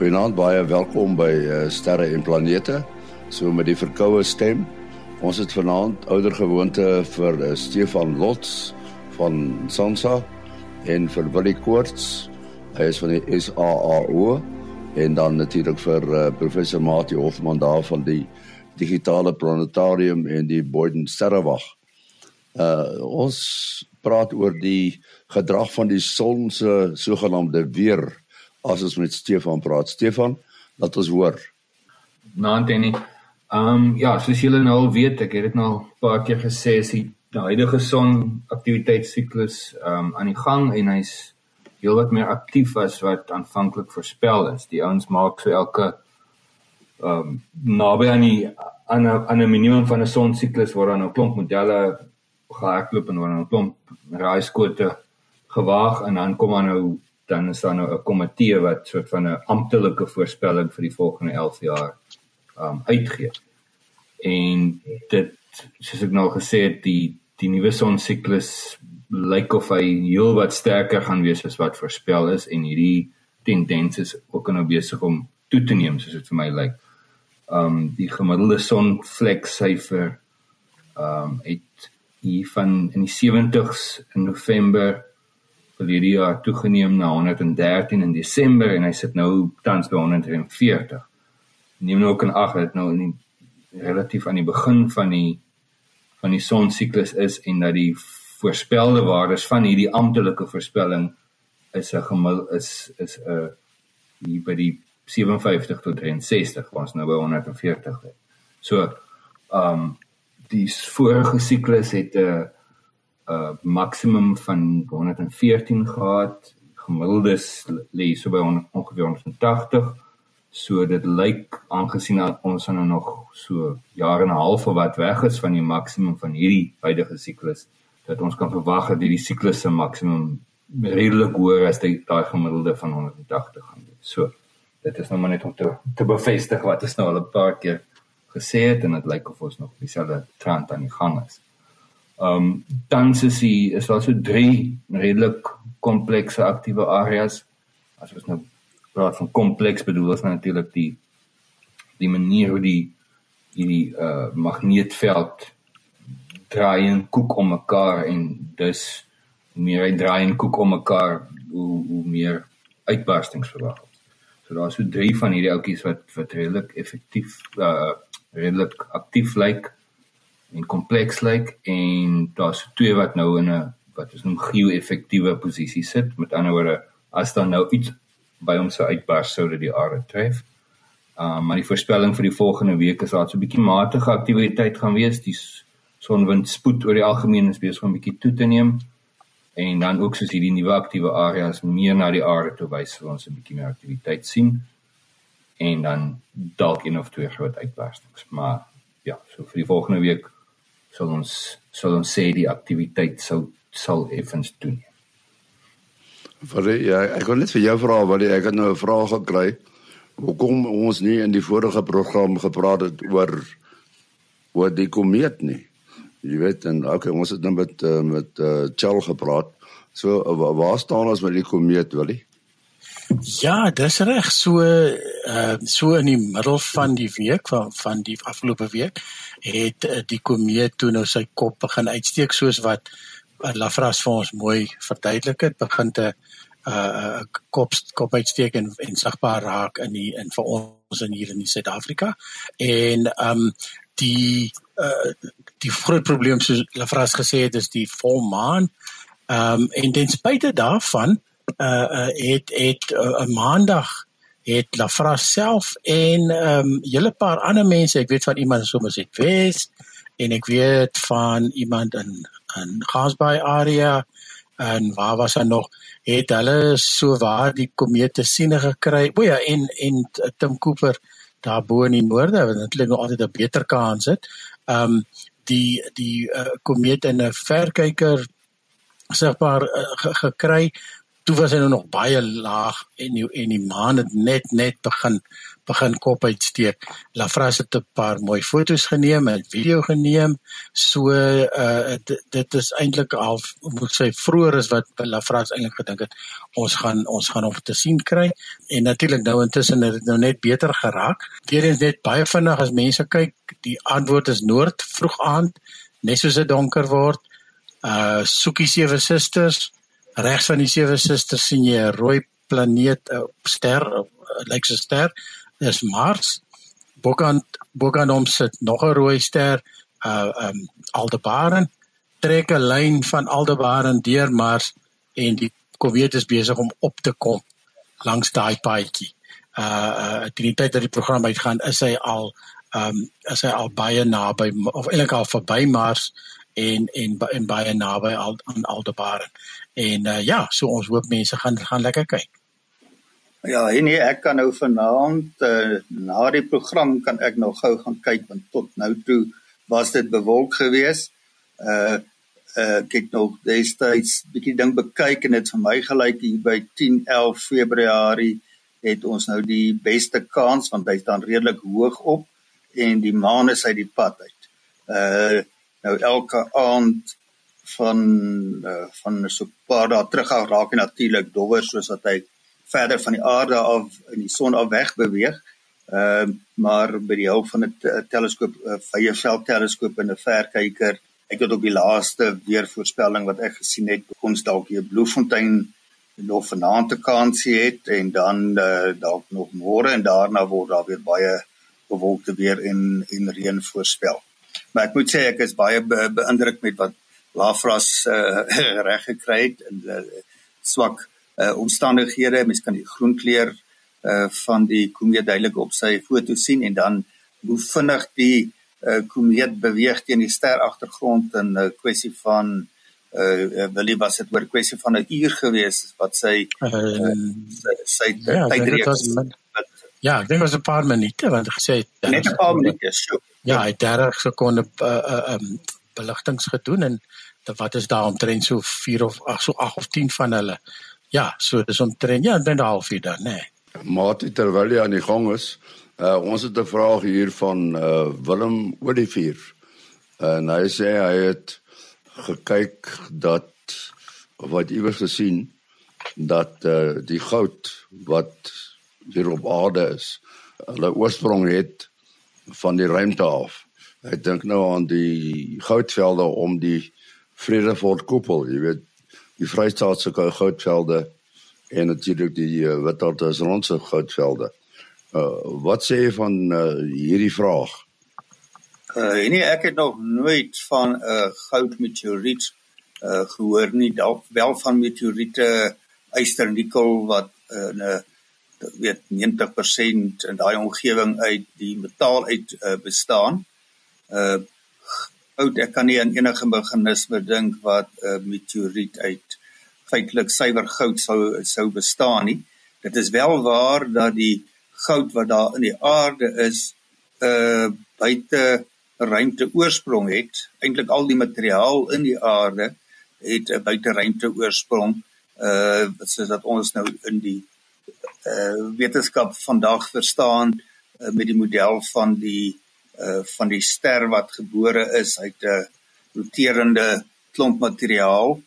Goeienaand, baie welkom by uh, Sterre en Planete. So met die verkoue stem. Ons het vanaand ouer gewoonte vir uh, Stefan Lots van Sansa en vir Willie Koorts. Hy is van die SAAO en dan natuurlik vir uh, professor Mati Hofman daar van die digitale planetarium en die Boyden Sterrewag. Uh ons praat oor die gedrag van die son se sogenaamde weer as ons met Stefan praat. Stefan, laat ons hoor. Nou, Danny. Ehm um, ja, soos julle nou al weet, ek het dit nou 'n paar keer gesê, is die huidige son aktiwiteitssiklus ehm um, aan die gang en hy's heelwat meer aktief as wat aanvanklik voorspel is. Die ouens maak so elke ehm um, naby aan die aan 'n aan 'n minimum van 'n son siklus waar dan 'n klomp modelle gehardloop en waar dan 'n klomp raaiskote gewaag en dan kom dan nou dan is daar nou 'n komitee wat soort van 'n amptelike voorspelling vir die volgende 11 jaar um uitgee. En dit soos ek nou gesê het, die die nuwe son siklus lyk of hy heel wat sterker gaan wees as wat voorspel is en hierdie tendens is ook nou besig om toe te neem soos dit vir my lyk. Um die gemiddelde sonvlek syfer um het hier van in die 70s in November verlede jaar toegeneem na 113 in Desember en hy sit nou tans by 140. Neem nou ook in ag dat nou in die relatief aan die begin van die van die sonsiklus is en dat die voorspelde waardes van hierdie amptelike voorspelling is 'n gemiddeld is is 'n uh, hier by die 57 tot 63 was nou by 140. So, ehm um, die vorige siklus het 'n uh, uh maksimum van 114 gehad. Gemiddeldes lê so by on, ongeveer 180. So dit lyk aangesien dat ons nou nog so jare en 'n half of wat weg is van die maksimum van hierdie huidige siklus dat ons kan verwag dat hierdie siklus se maksimum redelik hoër as die daai gemiddelde van 180 gaan wees. So dit is nou maar net om te te bevestig wat ons nou al 'n paar keer gesê het en dit lyk of ons nog dieselfde trend aan die gang is. Ehm um, dan is die is daar so drie redelik komplekse aktiewe areas. As ons nou praat van kompleks bedoel ons natuurlik die die manier hoe die die uh magneetveld draai en koek om mekaar en dus hoe meer hy draai en koek om mekaar hoe hoe meer uitbarstings verwag. So daar is so drie van hierdie oudjies wat wat redelik effektief uh redelik aktief lyk. Like en kompleks lyk en daar's twee wat nou in 'n wat ons noem geo-effektiewe posisie sit. Met ander woorde, as daar nou iets by ons sou uitbars sou dit die aarde tref. Uh maar die voorspelling vir die volgende week is dat so 'n bietjie matige aktiwiteit gaan wees. Die sonwind spoed oor die algemeen is besig om bietjie toe te neem en dan ook soos hierdie nuwe aktiewe areas meer na die aarde toe wys vir ons 'n bietjie meer aktiwiteit sien en dan dalk een of twee groot uitbarstings. Maar ja, so vir die volgende week sal ons sal ons sê die aktiwiteit sou sal effens toeneem. Vir ja, ek kon net vir jou vra wat ek het nou 'n vraag gekry. Hoekom ons nie in die vorige program gepraat het oor oor die komeet nie. Jy weet en okay, ons het nou met uh, met uh, Chal gepraat. So waar staan ons met die komeet, Willie? Ja, dis reg. So uh so in die middel van die week van van die afgelope week het uh, die komeet toe nou sy kop begin uitsteek soos wat uh, Lafras vir ons mooi verduidelik het, begin te uh kop kop uitsteek en, en sigbaar raak in die in vir ons in hier in Suid-Afrika. En um die uh die groot probleem soos Lafras gesê het is die volmaan. Um en ten spyte daarvan uh, uh het het 'n uh, maandag het Lafra self en ehm um, julle paar ander mense, ek weet van iemand soms het Wes en ek weet van iemand in in Gaasbaai area en waar was hy nog het hulle so waar die komete siene gekry. O ja, en en Tim Cooper daar bo in die noorde, want dit klink nog altyd 'n beter kans het. Ehm um, die die uh, komeet in 'n verkyker sigbaar uh, gekry toe was hy nou nog baie laag en die, en die maan het net net begin begin kop uitsteek. Lafras het 'n paar mooi foto's geneem en video geneem. So uh dit, dit is eintlik al moet sê vroeër is wat Lafras eintlik gedink het ons gaan ons gaan hom te sien kry en natuurlik nou intussen het dit nou net beter geraak. Weerens net baie vinnig as mense kyk, die antwoord is noord vroeg aand net soos dit donker word. Uh soekie sewe susters regs van die sewe susters sien jy 'n rooi planeet 'n ster lyk so 'n ster is Mars. Bokant bokant hom sit nog 'n rooi ster, uh um Aldebaran trek 'n lyn van Aldebaran deur Mars en die komeet is besig om op te kom langs daai paadjie. Uh uh die tyd dat die program uitgaan, is hy al um is hy al baie naby of eintlik al verby Mars en en en baie naby aan Aldebaran. En uh, ja, so ons hoop mense gaan gaan lekker kyk. Ja, nee, ek kan nou vanaand uh, na die program kan ek nog gou gaan kyk want tot nou toe was dit bewolk geweest. Uh uh ek het nog destyds bietjie ding bekyk en dit vir my gelyk hier by 10 11 Februarie het ons nou die beste kans want hy's dan redelik hoog op en die maan is uit die pad uit. Uh nou elke aand van uh, van so 'n paar dae terug raak hy natuurlik dowwer soos wat hy verder van die aarde af in die son af weg beweeg. Ehm uh, maar by die hulp van 'n teleskoop, 'n vye veld teleskoop en 'n verkyker, ek het op die laaste weervoorspelling wat ek gesien het, ons dalk hier Bloemfontein nog vanaand 'n kansie het en dan uh, dalk nog môre en daarna word daar weer baie bewolkte weer en en reën voorspel. Maar ek moet sê ek is baie be beïndruk met wat Lafras uh, reg gekry het en uh, swak uh, omstandighede. Mens kan die groen kleur uh van die komeet duidelik op sy foto sien en dan hoe vinnig die uh komeet beweeg teen die ster agtergrond in 'n uh, kwessie van uh Willie was dit oor kwessie van 'n uur gewees wat sy uh, sy, sy ja, tydreeks Ja, ek dink was 'n paar minute want ek gesê net 'n paar minute, so. Ja, hy het 30 sekonde uh uh um beligtings gedoen en wat is daar omtrent so 4 of ag so 8 of 10 van hulle Ja, so dis omtrent ja, binne 'n halfuur dan, nê. Nee. Maar terwyl jy aan die gang is, uh, ons het 'n vraag hier van uh, Willem Olivier. En hy sê hy het gekyk dat wat iewers gesien dat uh, die goud wat hier op aarde is, hulle oorsprong het van die ruimte af. Ek dink nou aan die goudvelde om die Vredefort koepel, jy weet die Vrystaatse goudvelde en natuurlik die uh, Witwatersrandse goudvelde. Uh wat sê jy van uh, hierdie vraag? Uh nee, ek het nog nooit van 'n uh, goudmeteoriet uh gehoor nie, dalk wel van meteoriete yster nikkel wat uh, 'n uh, weet 90% in daai omgewing uit die metaal uit uh, bestaan. Uh oud ek kan nie aan enige meganisme dink wat 'n uh, meteoriet uit feitelik suiwer goud sou sou bestaan nie. Dit is wel waar dat die goud wat daar in die aarde is uh, buite ruimte oorsprong het. Eintlik al die materiaal in die aarde het 'n buite ruimte oorsprong. Uh soos dat ons nou in die uh wetenskap vandag verstaan uh, met die model van die uh van die ster wat gebore is. Uit 'n roterende klomp materiaal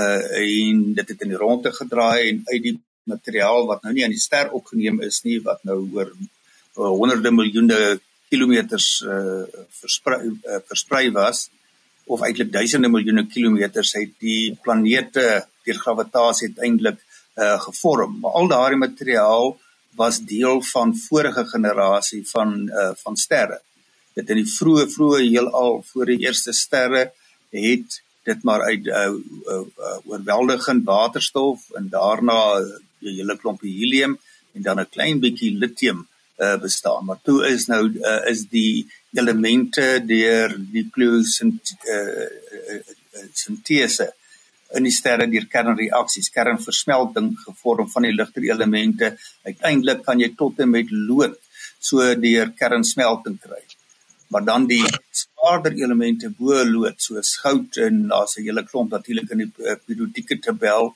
uh en dit het in die ronde gedraai en uit die materiaal wat nou nie aan die ster opgeneem is nie wat nou oor uh, honderde miljoene kilometers uh versprei uh, versprei was of eintlik duisende miljoene kilometers het die planete deur gravitasie uiteindelik uh gevorm. Maar al daardie materiaal was deel van vorige generasie van uh van sterre dit in die vroeë vroeë heelal voor die eerste sterre het dit maar uit uh, uh, uh, oorweldigend waterstof en daarna 'n hele klomp helium en dan 'n klein bietjie lithium uh, bestaan. Maar toe is nou uh, is die elemente deur die nucleosintese uh, in die sterre deur kernreaksies, kernversmelting gevorm van die ligter elemente. Uiteindelik kan jy tot en met lood so deur kernsmelting kry maar dan die swaarder elemente bo lood soos goud en daar's 'n hele klomp natuurlik in die eh, periodieke tabel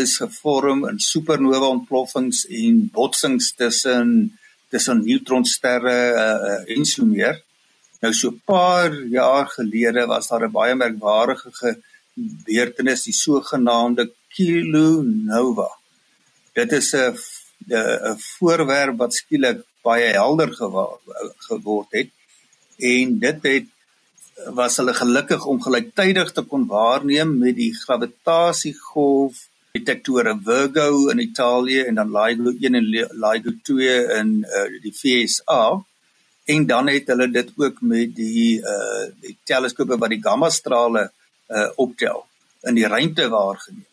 is gevorm in supernova ontploffings en botsings tussen tussen neutronsterre uh, uh, en so meer. Nou so 'n paar jaar gelede was daar 'n baie merkwaardige gebeurtenis, die sogenaamde kilonova. Dit is 'n 'n voorwerp wat skielik baie helder geword het en dit het was hulle gelukkig om gelyktydig te kon waarneem met die gravitasiegolf detektore Virgo in Italië en dan LIGO 1 en LIGO 2 in uh, die VSA en dan het hulle dit ook met die uh die teleskope wat die gamma strale uh optel in die ruimte waargeneem.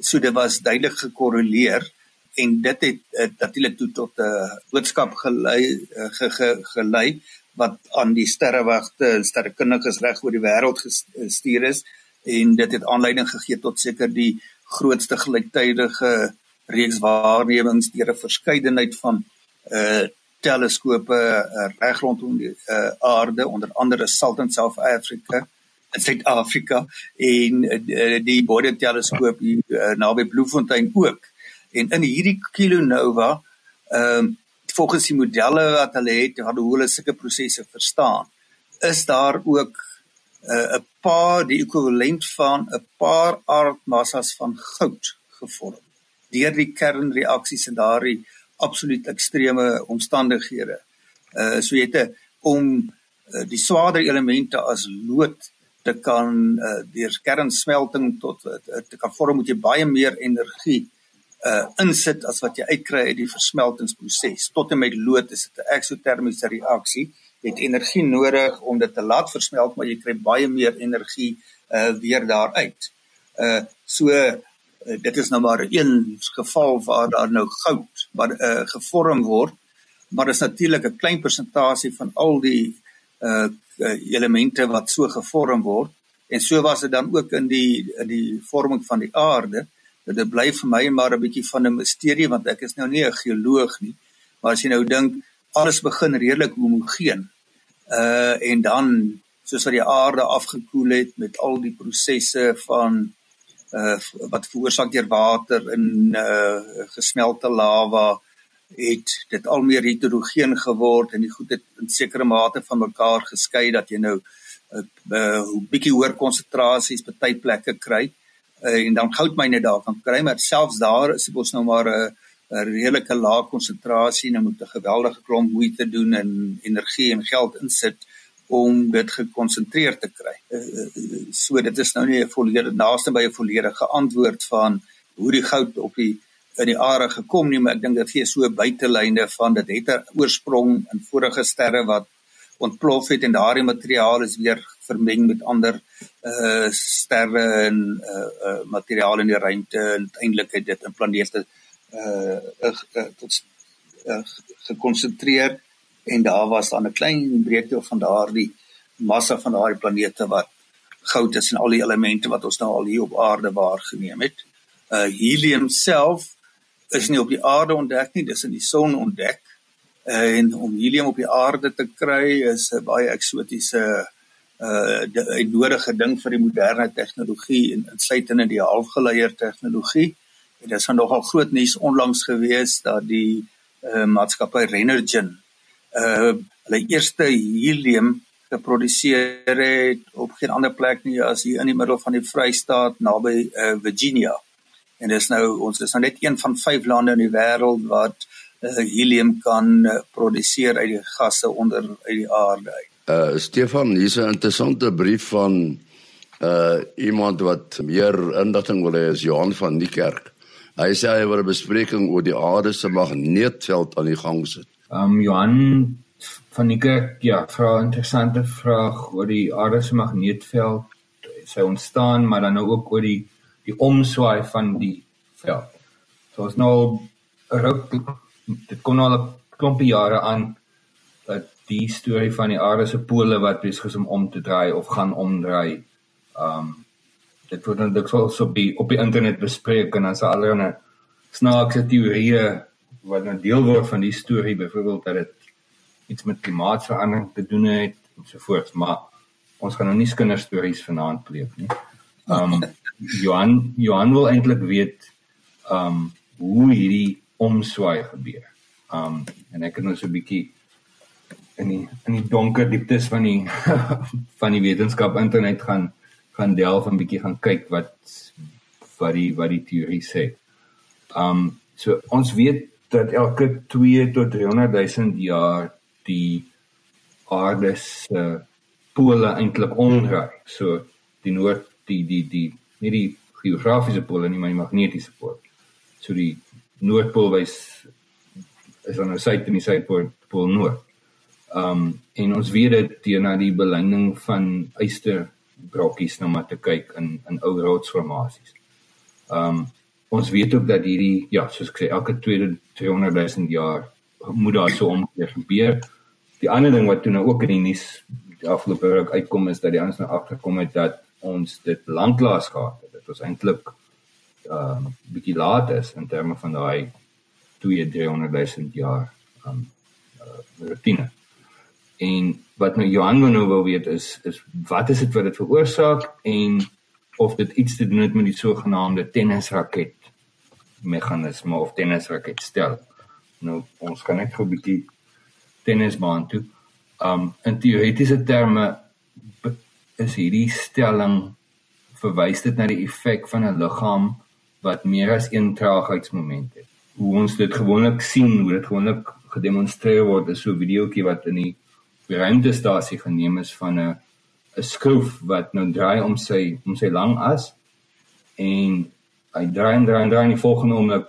So dit was duidelik gekorreleer en dit het uh, natuurlik toe tot 'n uh, boodskap gelei uh, ge, ge, gelei wat aan die sterrewagte en sterrekundiges reg oor die wêreld gestuur is en dit het aanleiding gegee tot seker die grootste gelyktydige reeks waarnemings deur 'n verskeidenheid van uh teleskope uh, reg rondom die uh, aarde onder andere Salton South Africa in Suid-Afrika en uh, die Bode teleskoop hier uh, naby Bloemfontein ook. En in hierdie kilonova ehm uh, volgens die modelle wat hulle het wat hoe hulle sulke prosesse verstaan is daar ook 'n uh, paar die ekwivalent van 'n paar aardmassas van goud gevorm deur die kernreaksies en daardie absoluut ekstreme omstandighede. Uh so jy het om uh, die swaarder elemente as lood te kan uh, deur kernsmelting tot uh, te kan vorm moet jy baie meer energie uh insit as wat jy uitkry uit die versmeltingsproses. Tot en met lood is dit 'n eksotermiese reaksie. Jy het energie nodig om dit te laat versmelt, maar jy kry baie meer energie uh weer daaruit. Uh so uh, dit is nou maar een geval waar daar nou goud wat uh, gevorm word maar dit is natuurlik 'n klein persentasie van al die uh, elemente wat so gevorm word en so was dit dan ook in die in die vorming van die aarde dit bly vir my maar 'n bietjie van 'n misterie want ek is nou nie 'n geoloog nie. Maar as jy nou dink alles begin redelik homogeen. Uh en dan soos wat die aarde afgekoel het met al die prosesse van uh wat veroorsaak deur water in uh gesmelte lava het dit al meer heterogeen geword en die goed het in sekere mate van mekaar geskei dat jy nou 'n uh, uh, bietjie hoër konsentrasies by tyd plekke kry uh, en dan goudmyne daar kan kry maar selfs daar is ons nou maar 'n 'n redelike lae konsentrasie en nou moet 'n geweldige klomp moeite doen en energie en geld insit om dit gekonsentreer te kry. Uh, so dit is nou nie 'n volledige naaste by 'n volledige antwoord van hoe die goud op die in die aarde gekom nie, maar ek dink dit gee so buitelyne van dit het 'n oorsprong in vorige sterre wat ontplof het en daardie materiaal is weer vermeng met ander uh sterre en uh, uh materiaal in die ruimte en uiteindelik het dit in planete uh, uh, uh tot uh, gekonsentreer en daar was dan 'n klein breekdeel van daardie massa van daardie planete wat goud is en al die elemente wat ons nou al hier op aarde waargeneem het. Uh helium self is nie op die aarde ontdek nie, dis in die son ontdek. Uh, en om helium op die aarde te kry is 'n baie eksotiese uh die nodige ding vir die moderne tegnologie en insluitende die halfgeleier tegnologie. En dit is nogal groot nuus onlangs gewees dat die uh maatskappy Renergen uh hulle eerste helium geproduseer het op geen ander plek nie as hier in die middel van die Vrystaat naby uh Virginia. En dis nou ons is nou net een van vyf lande in die wêreld wat uh, helium kan produseer uit die gasse onder uit die aarde. Uh Stefan, hier's 'n interessante brief van uh iemand wat meer inligting wil hê as Johan van Niekerk. Hy sê hy wil 'n bespreking oor die aarde se magneetveld aan die gang sit. Um Johan van die kerk, ja, vra 'n interessante vraag oor die aarde se magneetveld sy ontstaan, maar dan nou ook oor die die omswaai van die veld. So ons nou ruk dit kom nou al 'n klompie jare aan dat die storie van die aarde se pole wat besig is om om te draai of gaan omdraai. Um dit word dan dikwels op die op die internet bespreek en dan is allerlei snaakse teorieë wat 'n deel word van die storie byvoorbeeld dat dit iets met klimaatsverandering te doen het en so voort maar ons gaan nou nie kinderstories vanaand pleeg nie. Um Johan Johan wil eintlik weet um hoe hierdie omswaai gebeur. Um en ek het nou so 'n bietjie in die in die donker dieptes van die van die wetenskap internet gaan gaan delf en bietjie gaan kyk wat wat die wat die teorie sê. Um so ons weet dat elke 2 tot 300 000 jaar die aarde se pole eintlik omdraai. So die noord die die die nie die geografiese pole nie, maar die magnetiese pole. So die noordpool wys is aan die suid en die suidpool pool noord. Um en ons weet dit teen na die belyning van ysterbrokkies nou maar te kyk in in ou rotsformasies. Um ons weet ook dat hierdie ja, soos ek sê elke 200 000 jaar moet daar so omkeer gebeur. Die ander ding wat toe nou ook in die nuus die afgelope ruk uitkom is dat die ouens nou agterkom het dat ons dit lanklaas gehad het. Dit was eintlik ehm uh, bietjie laat is in terme van daai 2 300 000 jaar um uh, rutine. En wat nou Johan nou wil weet is is wat is dit wat dit veroorsaak en of dit iets te doen het met die sogenaamde tennisraket meganisme of tennisraket stel. Nou ons gaan net gou 'n bietjie tennisbaan toe. Um in teoretiese terme is hierdie stelling verwys dit na die effek van 'n liggaam wat meer as een traagheidsmoment het. Hoe ons dit gewoonlik sien, hoe dit gewoonlik gedemonstreer word, is so 'n videoetjie wat in die ruimtestasie geneem is van 'n 'n skroef wat nou draai om sy om sy lang as en hy draai en draai en draai en die volgende oomblik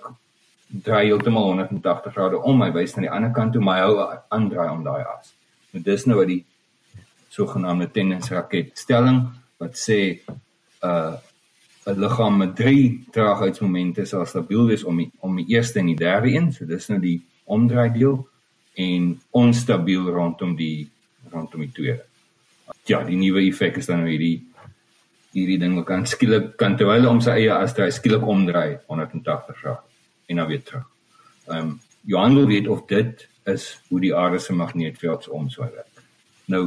draai heeltemal 180 grade om, hy wys na die ander kant toe, maar hy hou aan draai om daai as. Nou dis nou wat die sogenaamde tennisraket stelling wat sê uh 'n liggaam met 3 traagheidsmomente sal stabiel wees om die, om die eerste en die derde een, so dis nou die omdraai deel en onstabiel rondom die rondom die tweede. Ja, die nuwe effek is dan nou hierdie hierdie ding wat kan skielik kan terwyl om sy eie as hy skielik omdraai 180 grade en dan weer terug. Ehm um, Johan wil weet of dit is hoe die aarde se magneetveld omswaai werk. Nou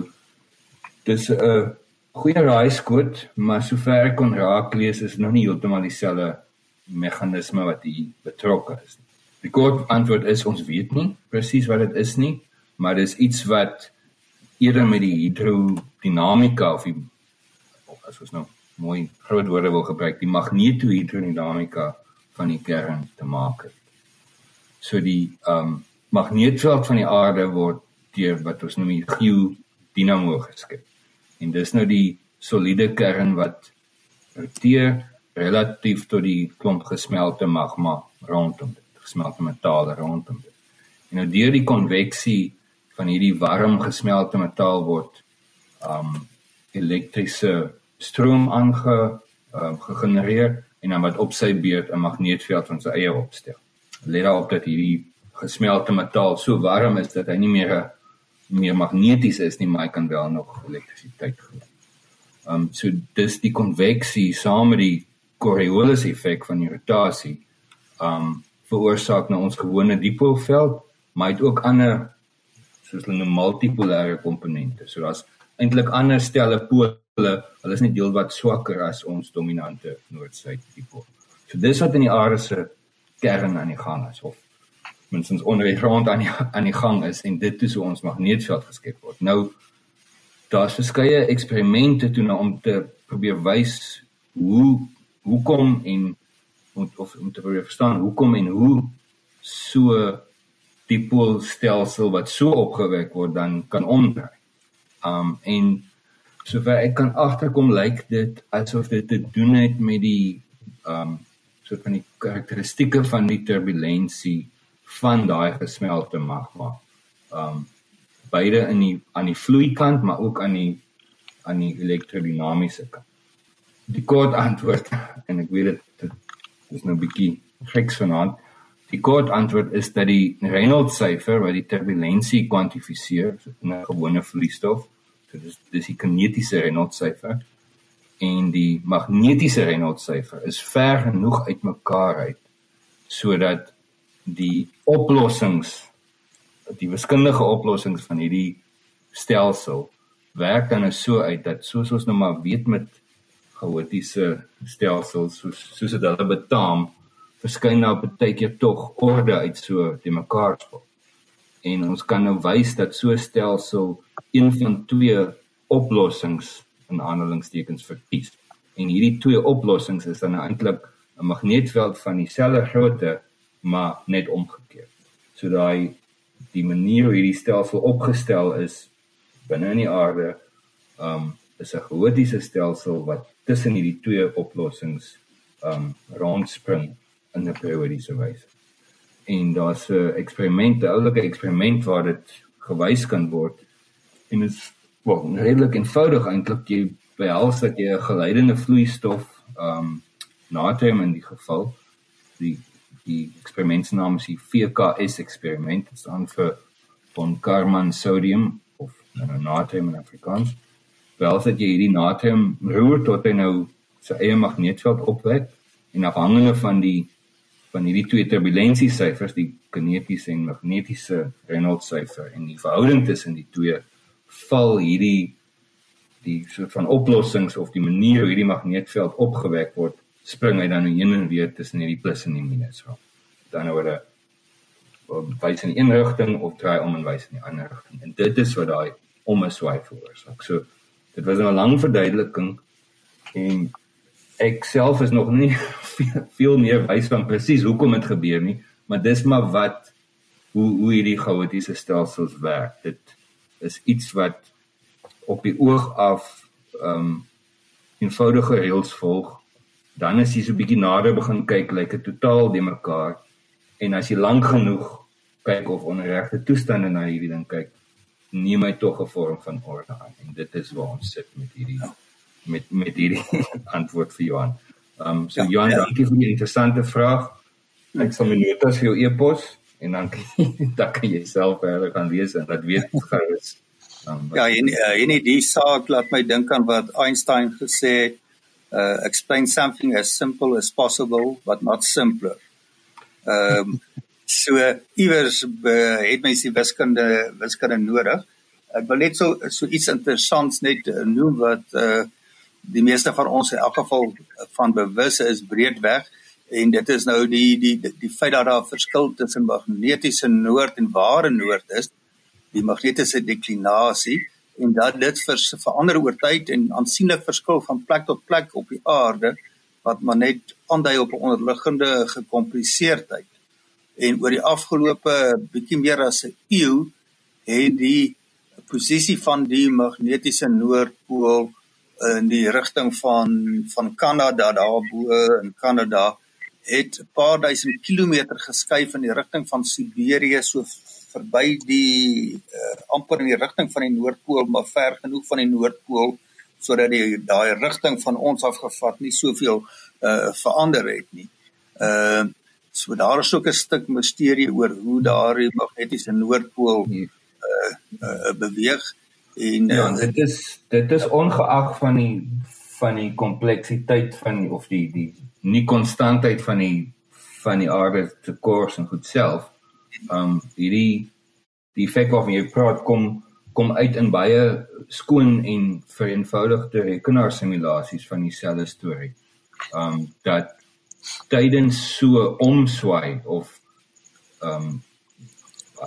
dis 'n uh, goeie raaiskoot, maar sover ek kon raak lees is nog nie heeltemal dieselfde meganisme wat hier betrokke is. Die kort antwoord is ons weet nie presies wat dit is nie, maar dis iets wat eerder met die hidrodinamika of die as ons nou mooi groot woorde wil gebruik, die magnetohidrodinamika van die kern te maak het. So die ehm um, magneetveld van die aarde word deur wat ons noem die geodinamo geskep. En dis nou die soliede kern wat roteer relatief tot die klomp gesmelte magma rondom dit gesmelte metaal rondom dit. En nou deur die konveksie van hierdie warm gesmelte metaal word um elektriese stroom aange um, gegenereer en dan wat op sy beurt 'n magneetveld van sy eie opstel. Let daarop dat hierdie gesmelte metaal so warm is dat hy nie meer 'n meer magneties is nie, maar hy kan wel nog elektrisiteit gee. Um so dis die konveksie saam met die Coriolis effek van die rotasie um veroorsaak nou ons gewone dipoolveld, maar het ook ander soos hulle noem multipolêre komponente. So daar's eintlik ander stelle pole, hulle is net deel wat swakker as ons dominante noord-suid dipool. So dis wat in die aarde se kern aan die gang is of minstens onder die grond aan die aan die gang is en dit is hoe ons magneetveld geskep word. Nou daar's verskeie eksperimente toe nou om te probeer wys hoe hoekom en om of om te probeer verstaan hoekom en hoe so dipoolstelsel wat so opgewek word dan kan omdraai. Um en sover ek kan agterkom lyk dit asof dit te doen het met die um soort van die karakteristikke van die turbulensie van daai gesmelte magma. Um beide in die aan die vloeikant maar ook aan die aan die elektrodinamiese kant. Die kort antwoord en ek weet dit is nou 'n bietjie geks vanaand. Die kort antwoord is dat die Reynolds syfer wat die turbulensie kwantifiseer, so 'n gewone vloeistof, so dis dis die kinetiese Reynolds syfer en die magnetiese Reynolds syfer is ver genoeg uitmekaar uit sodat die oplossings die wiskundige oplossings van hierdie stelsel werk dan so uit dat soos ons nou maar weet met chaotiese stelsels soos soos dit hulle betaam verskyn daar baie keer tog orde uit so te mekaar spel. En ons kan nou wys dat so stelsel een van twee oplossings in aanhalingstekens verkies. En hierdie twee oplossings is dan eintlik 'n magneetveld van dieselfde grootte maar net omgekeer. So daai die manier hoe hierdie stelsel opgestel is binne in die aarde, um is 'n chaotiese stelsel wat tussen hierdie twee oplossings um rondspring in 'n periodiese wyse. En daar's 'n eksperiment, 'n oulike eksperiment waar dit gewys kan word. En dit is wel redelik eenvoudig eintlik. Jy behels dat jy 'n geleidende vloeistof um natrium in die geval die die eksperimentsnaam is die VKS eksperiment. Dit staan vir von Karman sodium of nou natrium in Afrikaans. Wel dat jy hierdie natrium roer tot hy nou sy eie magneetveld opwek en afhangende van die van hierdie twee turbulensiesyfers die kinetiese en magnetiese Reynolds syfer en die verhouding tussen die twee val hierdie die soort van oplossings of die manier hoe hierdie magneetveld opgewek word spring hy dan nou heen en weer tussen hierdie plus en die minus so dan word dit wys in een rigting of draai om en wys in die ander rigting. En dit is wat daai om 'n swaai veroorsaak. So dit was 'n lang verduideliking en ek self is nog nie veel, veel meer wys van presies hoekom dit gebeur nie, maar dis maar wat hoe hoe hierdie chaotiese stelsels werk. Dit is iets wat op die oog af ehm um, eenvoudige reëls volg. Dan as jy so 'n bietjie nader begin kyk, lyk dit totaal de mekaar. En as jy lank genoeg kyk of onregte toestande na hierdie ding kyk, neem hy tog 'n vorm van orde aan. En dit is waar ons sit met hierdie ja met met hierdie antwoord vir Johan. Ehm um, so ja, Johan, ja. dankie vir die interessante vraag. Ek sal my notas vir jou e-pos en dan dan kan jy self verder gaan lees en dat weet gerus. Um, ja, en en die saak laat my dink aan wat Einstein gesê het, uh explain something as simple as possible but not simpler. Ehm um, so iewers het mens die wiskunde wiskunde nodig. Ek wil net so so iets interessants net noem wat uh die meeste van ons in elk geval van bewus is breedweg en dit is nou die die die, die feit dat daar 'n verskil tussen magnetiese noord en ware noord is die magnetiese deklinasie en dat dit vir verander oor tyd en aansienlik verskil van plek tot plek op die aarde wat maar net aandui op 'n onderliggende gekompliseerdheid en oor die afgelope bietjie meer as 'n eeu het die posisie van die magnetiese noordpool in die rigting van van Kanada daarbo in Kanada het 'n paar duisend kilometer geskuif in die rigting van Siberië so verby die uh, amper in die rigting van die noordpool maar ver genoeg van die noordpool sodat die daai rigting van ons afgevat nie soveel uh verander het nie. Uh so daar is ook 'n stuk misterie oor hoe daardie magnetiese noordpool uh, uh beweeg. Uh En ja, uh, dit is dit is ongeag van die van die kompleksiteit van of die die nie konstantheid van die van die aarde se koers en goed self. Um hierdie die effek waarvan jy praat kom kom uit in baie skoon en vereenvoudigde rekenaarsimulasies van dieselfde storie. Um dat tydens so omswaai of um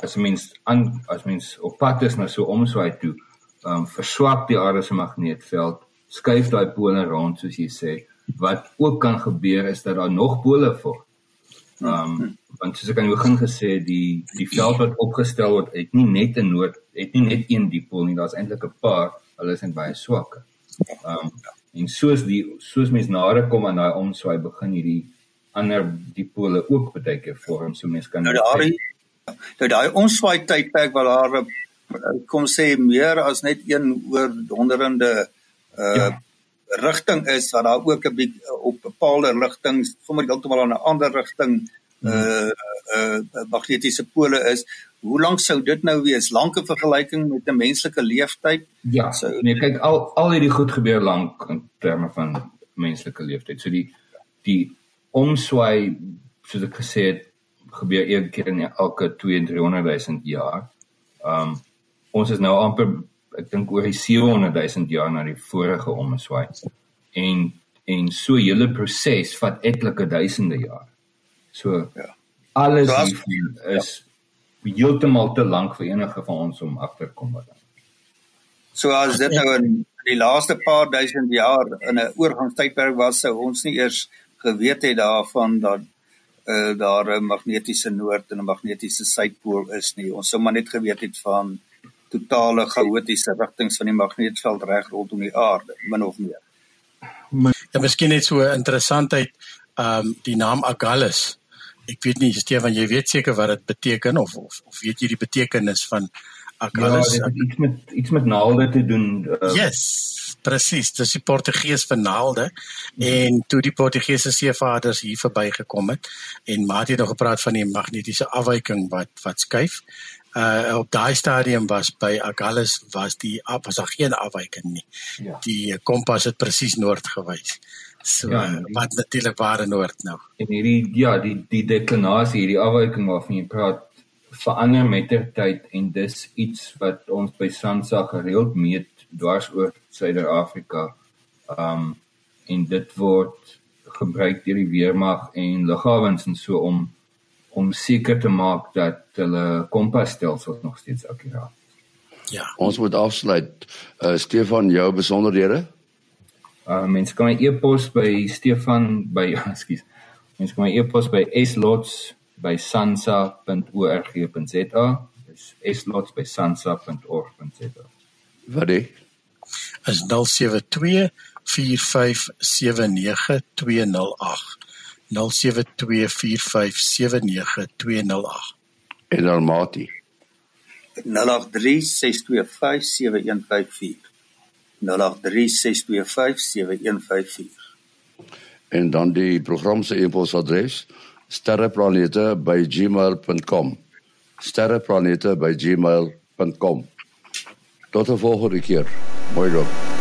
as mens aan as mens op pad is na so omswaai toe um, verswak die aarde se magneetveld, skuif daai pole rond soos jy sê. Wat ook kan gebeur is dat daar nog pole vorm. Ehm um, want soos ek aan die begin gesê het, die die veld wat opgestel word, het nie net 'n noord, het nie net een dipool nie, daar's eintlik 'n paar, hulle is net baie swak. Ehm um, en soos die soos mens nader kom aan daai omswaai begin hierdie ander dipole ook baie keer vorm, so mens kan nou daai nou daai omswaai tydperk waar daar kom sê meer as net een oor donderende uh ja. rigting is dat daar ook 'n bietjie op bepaalde rigtings sommer heeltemal aan 'n ander rigting uh uh magnetiese pole is. Hoe lank sou dit nou wees? Lanke vergelyking met 'n menslike leeftyd? Ja. So nee, kyk al al hierdie goed gebeur lank in terme van menslike leeftyd. So die die omswaai soos ek gesê het gebeur een keer in elke 200 000 jaar. Um ons is nou amper ek dink oor die 700 000 jaar na die vorige omswaai. En en so hele proses vat etlike duisende jaar. So ja. Alles so as, is ja. heeltemal te lank vir enige van ons om agter kom wat dan. So as dit nou in die laaste paar duisend jaar in 'n oorgangstydperk was, sou ons nie eers geweet het daarvan dat uh, daar 'n magnetiese noord en 'n magnetiese suidpool is nie. Ons sou maar net geweet het van totale chaotiese rigtings van die magnetveld reg rondom die aarde, min of meer. Ja, miskien net so interessantheid, ehm um, die naam Agallus. Ek weet nie, Stefan, jy weet seker wat dit beteken of, of of weet jy die betekenis van Agallus? Ja, iets met iets met naalde te doen. Uh, yes. Presies, dis die Portugees vir naalde en toe die Portugese seevaarders hier verbygekom het en maar het nog gepraat van die magnetiese afwyking wat wat skuif. Uh op daai stadium was by Agallus was die was daar geen afwyking nie. Ja. Die kompas het presies noord gewys. So ja, die, wat natuurlik waar noord nou. En hierdie ja, die die deklinasie, hierdie afwyking waarvan jy praat verander met ter tyd en dis iets wat ons by Sansa gereeld meet dwars oor Suider-Afrika. Um en dit word gebruik deur die weermag en lughawens en so om om seker te maak dat hulle kompasstelsels nog steeds akuraat is. Ja. Ons moet afsluit. Uh Stefan, jou besonderhede? Uh mens kan my e-pos by Stefan by ekskuus. Mens kan my e-pos by slots@sansa.org.za. Dis slots@sansa.org.za. Wat dit is 072 4579208 0724579208. En Almati 0836257154 en dan die program se e-posadres sterreplanete@gmail.com sterreplanete@gmail.com tot 'n volgende keer. Mooi loop